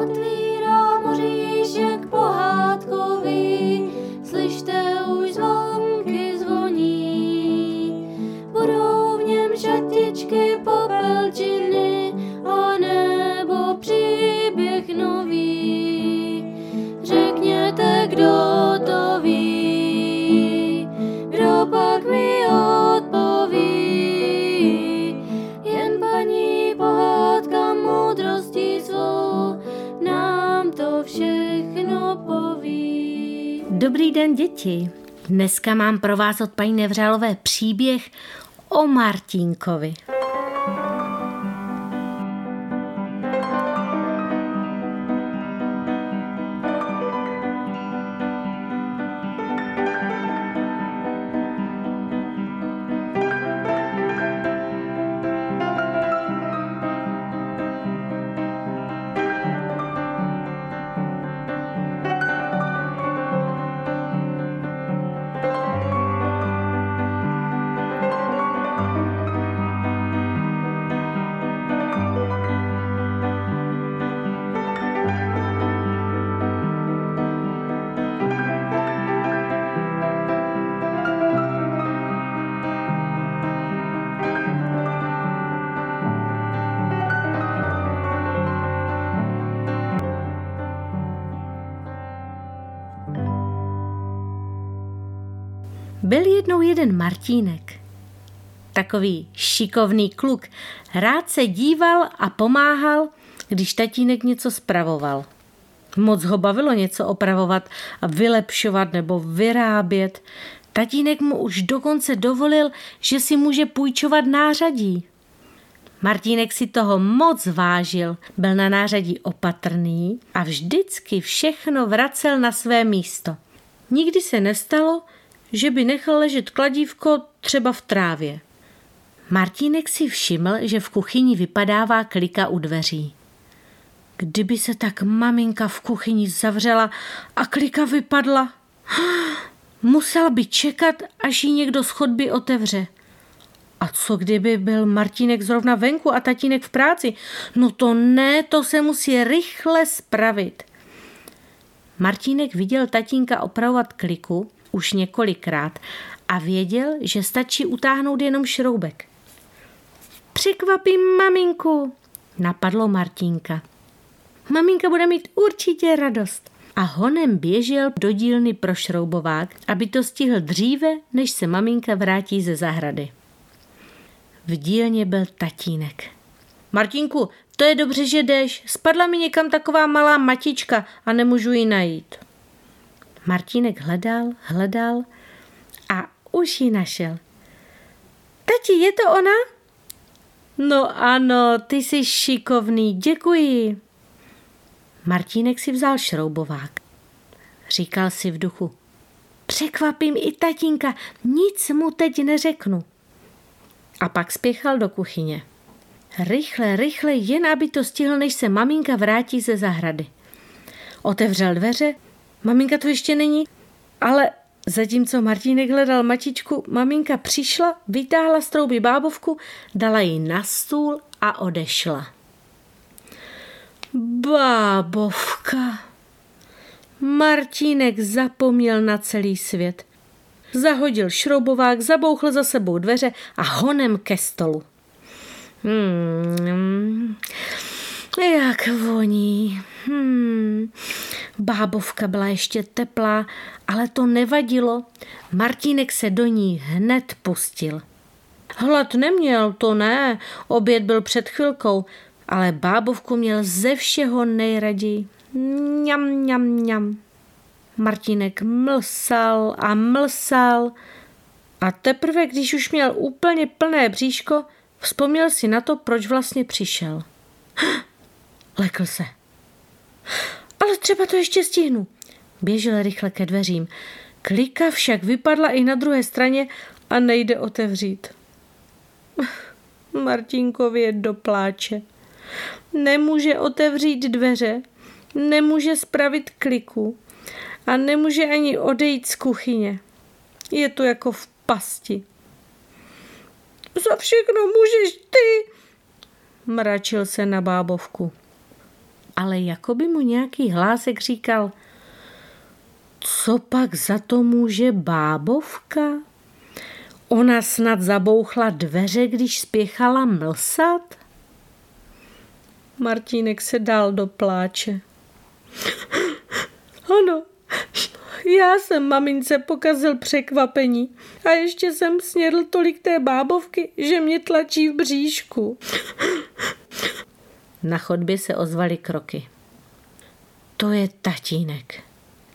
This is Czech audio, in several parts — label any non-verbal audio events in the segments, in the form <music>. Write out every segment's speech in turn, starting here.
Gott. Dobrý den, děti. Dneska mám pro vás od paní Nevřálové příběh o Martínkovi. Byl jednou jeden Martínek. Takový šikovný kluk. Rád se díval a pomáhal, když tatínek něco spravoval. Moc ho bavilo něco opravovat a vylepšovat nebo vyrábět. Tatínek mu už dokonce dovolil, že si může půjčovat nářadí. Martínek si toho moc vážil, byl na nářadí opatrný a vždycky všechno vracel na své místo. Nikdy se nestalo, že by nechal ležet kladívko třeba v trávě. Martínek si všiml, že v kuchyni vypadává klika u dveří. Kdyby se tak maminka v kuchyni zavřela a klika vypadla, musel by čekat, až ji někdo z chodby otevře. A co kdyby byl Martínek zrovna venku a tatínek v práci? No to ne, to se musí rychle spravit. Martínek viděl tatínka opravovat kliku už několikrát a věděl, že stačí utáhnout jenom šroubek. Překvapím maminku, napadlo Martínka. Maminka bude mít určitě radost. A honem běžel do dílny pro šroubovák, aby to stihl dříve, než se maminka vrátí ze zahrady. V dílně byl tatínek. Martinku, to je dobře, že jdeš. Spadla mi někam taková malá matička a nemůžu ji najít. Martínek hledal, hledal a už ji našel. Tati, je to ona? No ano, ty jsi šikovný, děkuji. Martínek si vzal šroubovák. Říkal si v duchu. Překvapím i tatínka, nic mu teď neřeknu. A pak spěchal do kuchyně. Rychle, rychle, jen aby to stihl, než se maminka vrátí ze zahrady. Otevřel dveře, maminka tu ještě není, ale zatímco Martínek hledal matičku, maminka přišla, vytáhla z trouby bábovku, dala ji na stůl a odešla. Bábovka. Martínek zapomněl na celý svět. Zahodil šroubovák, zabouchl za sebou dveře a honem ke stolu. Hmm, jak voní. Hmm. Bábovka byla ještě teplá, ale to nevadilo. Martínek se do ní hned pustil. Hlad neměl, to ne, oběd byl před chvilkou, ale bábovku měl ze všeho nejraději. Mňam, mňam, mňam. Martínek mlsal a mlsal a teprve, když už měl úplně plné bříško, vzpomněl si na to, proč vlastně přišel. <gasps> Lekl se. Ale třeba to ještě stihnu. Běžel rychle ke dveřím. Klika však vypadla i na druhé straně a nejde otevřít. Martinkovi je. Nemůže otevřít dveře, nemůže spravit kliku a nemůže ani odejít z kuchyně. Je to jako v pasti. Za všechno můžeš ty, mračil se na bábovku. Ale jako by mu nějaký hlásek říkal, co pak za to může bábovka? Ona snad zabouchla dveře, když spěchala mlsat? Martínek se dal do pláče. <laughs> Ano, já jsem mamince pokazil překvapení a ještě jsem snědl tolik té bábovky, že mě tlačí v bříšku. <laughs> Na chodbě se ozvaly kroky. To je tatínek.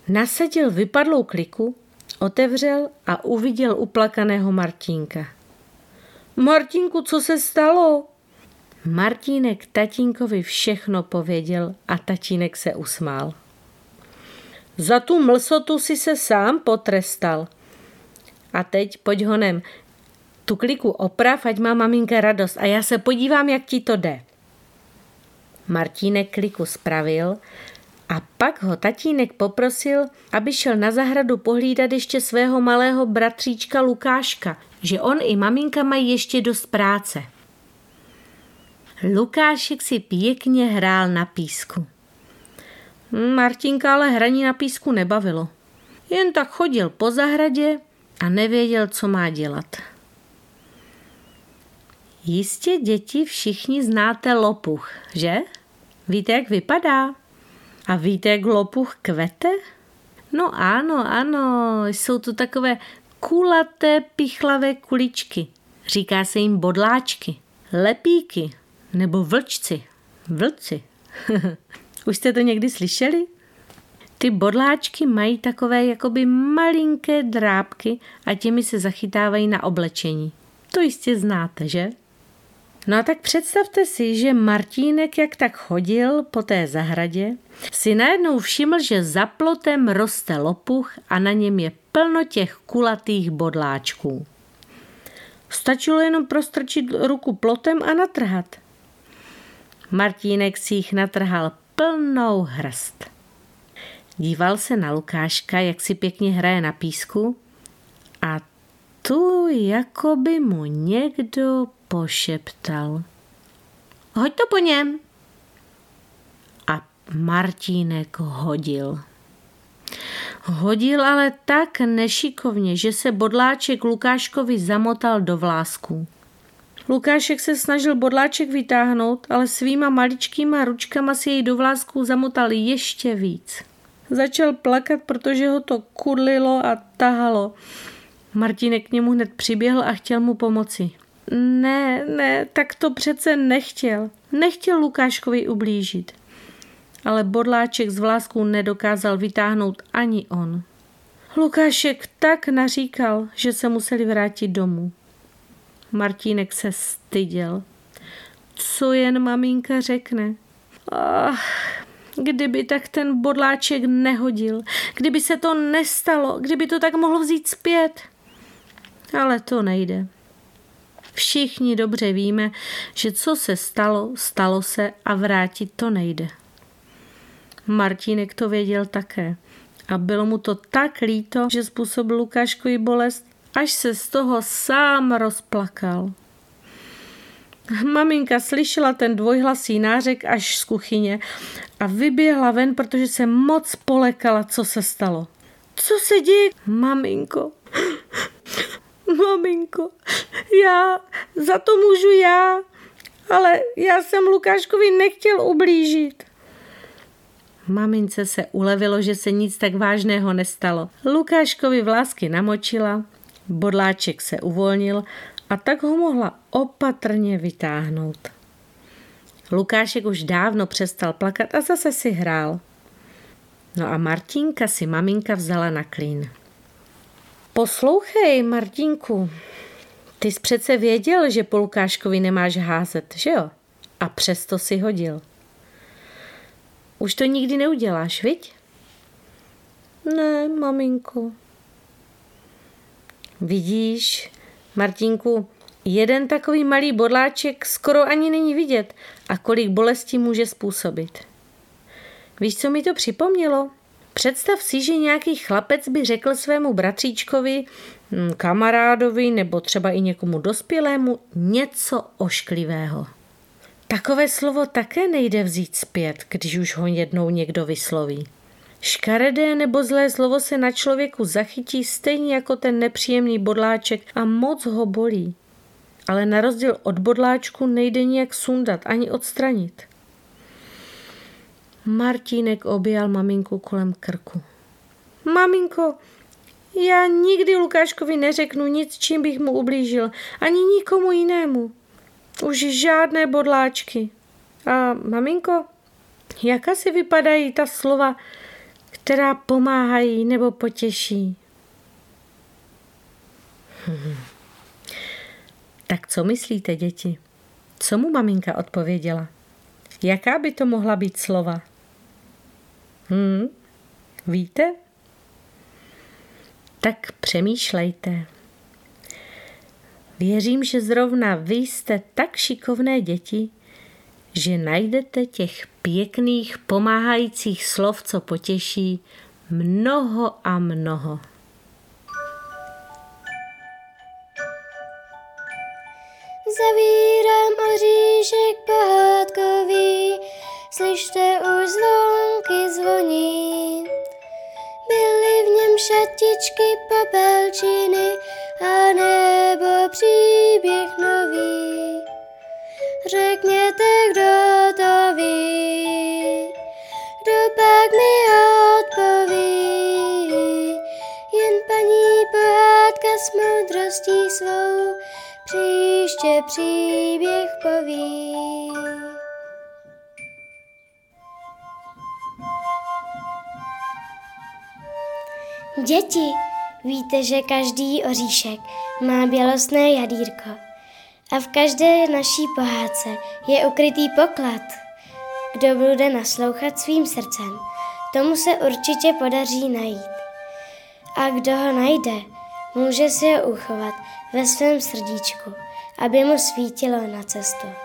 Nasadil vypadlou kliku, otevřel a uviděl uplakaného Martínka. Martínku, co se stalo? Martínek tatínkovi všechno pověděl a tatínek se usmál. Za tu mlsotu si se sám potrestal. A teď pojď honem, tu kliku oprav, ať má maminka radost a já se podívám, jak ti to jde. Martínek kliku spravil a pak ho tatínek poprosil, aby šel na zahradu pohlídat ještě svého malého bratříčka Lukáška, že on i maminka mají ještě dost práce. Lukášek si pěkně hrál na písku. Martinka ale hraní na písku nebavilo. Jen tak chodil po zahradě a nevěděl, co má dělat. Jistě děti všichni znáte lopuch, že? Víte, jak vypadá? A víte, jak lopuch kvete? No ano, ano, jsou to takové kulaté pichlavé kuličky. Říká se jim bodláčky, lepíky nebo vlčci. Vlci. <laughs> Už jste to někdy slyšeli? Ty bodláčky mají takové jakoby malinké drábky a těmi se zachytávají na oblečení. To jistě znáte, že? No a tak představte si, že Martínek, jak tak chodil po té zahradě, si najednou všiml, že za plotem roste lopuch a na něm je plno těch kulatých bodláčků. Stačilo jenom prostrčit ruku plotem a natrhat. Martínek si jich natrhal plnou hrst. Díval se na Lukáška, jak si pěkně hraje na písku a tu jako by mu někdo pošeptal. Hoď to po něm. A Martínek hodil. Hodil ale tak nešikovně, že se bodláček Lukáškovi zamotal do vlásků. Lukášek se snažil bodláček vytáhnout, ale svýma maličkýma ručkama si jej do vlásků zamotal ještě víc. Začal plakat, protože ho to kudlilo a tahalo. Martinek k němu hned přiběhl a chtěl mu pomoci. Ne, ne, tak to přece nechtěl. Nechtěl Lukáškovi ublížit. Ale bodláček z vlásků nedokázal vytáhnout ani on. Lukášek tak naříkal, že se museli vrátit domů. Martínek se styděl. Co jen maminka řekne? Ach, kdyby tak ten bodláček nehodil, kdyby se to nestalo, kdyby to tak mohlo vzít zpět. Ale to nejde. Všichni dobře víme, že co se stalo, stalo se a vrátit to nejde. Martínek to věděl také a bylo mu to tak líto, že způsobil Lukáškovi bolest, až se z toho sám rozplakal. Maminka slyšela ten dvojhlasý nářek až z kuchyně a vyběhla ven, protože se moc polekala, co se stalo. Co se děje? Maminko, maminko, já, za to můžu já, ale já jsem Lukáškovi nechtěl ublížit. Mamince se ulevilo, že se nic tak vážného nestalo. Lukáškovi vlásky namočila, bodláček se uvolnil a tak ho mohla opatrně vytáhnout. Lukášek už dávno přestal plakat a zase si hrál. No a Martinka si maminka vzala na klín. Poslouchej, Martinku, ty jsi přece věděl, že po Lukáškovi nemáš házet, že jo? A přesto si hodil. Už to nikdy neuděláš, viď? Ne, maminko. Vidíš, Martinku, jeden takový malý bodláček skoro ani není vidět a kolik bolesti může způsobit. Víš, co mi to připomnělo? Představ si, že nějaký chlapec by řekl svému bratříčkovi, hm, kamarádovi nebo třeba i někomu dospělému něco ošklivého. Takové slovo také nejde vzít zpět, když už ho jednou někdo vysloví. Škaredé nebo zlé slovo se na člověku zachytí stejně jako ten nepříjemný bodláček a moc ho bolí. Ale na rozdíl od bodláčku nejde nijak sundat ani odstranit. Martínek objal maminku kolem krku. Maminko, já nikdy Lukáškovi neřeknu nic, čím bych mu ublížil, ani nikomu jinému. Už žádné bodláčky. A maminko, jak asi vypadají ta slova, která pomáhají nebo potěší? Hmm. <laughs> Tak co myslíte, děti? Co mu maminka odpověděla? Jaká by to mohla být slova? Hmm, víte? Tak přemýšlejte. Věřím, že zrovna vy jste tak šikovné děti, že najdete těch pěkných pomáhajících slov, co potěší, mnoho a mnoho. Zavírám oříšek pohádkový, slyšte už zvonky zvoní. Byly v něm šatičky, popelčiny a nebo příběh nový. Řekněte, kdo to ví, kdo pak mi odpoví. Jen paní pohádka s moudrostí svou příště příběh poví. Děti, víte, že každý oříšek má bělostné jadírko a v každé naší pohádce je ukrytý poklad. Kdo bude naslouchat svým srdcem, tomu se určitě podaří najít. A kdo ho najde, může si ho uchovat ve svém srdíčku, aby mu svítilo na cestu.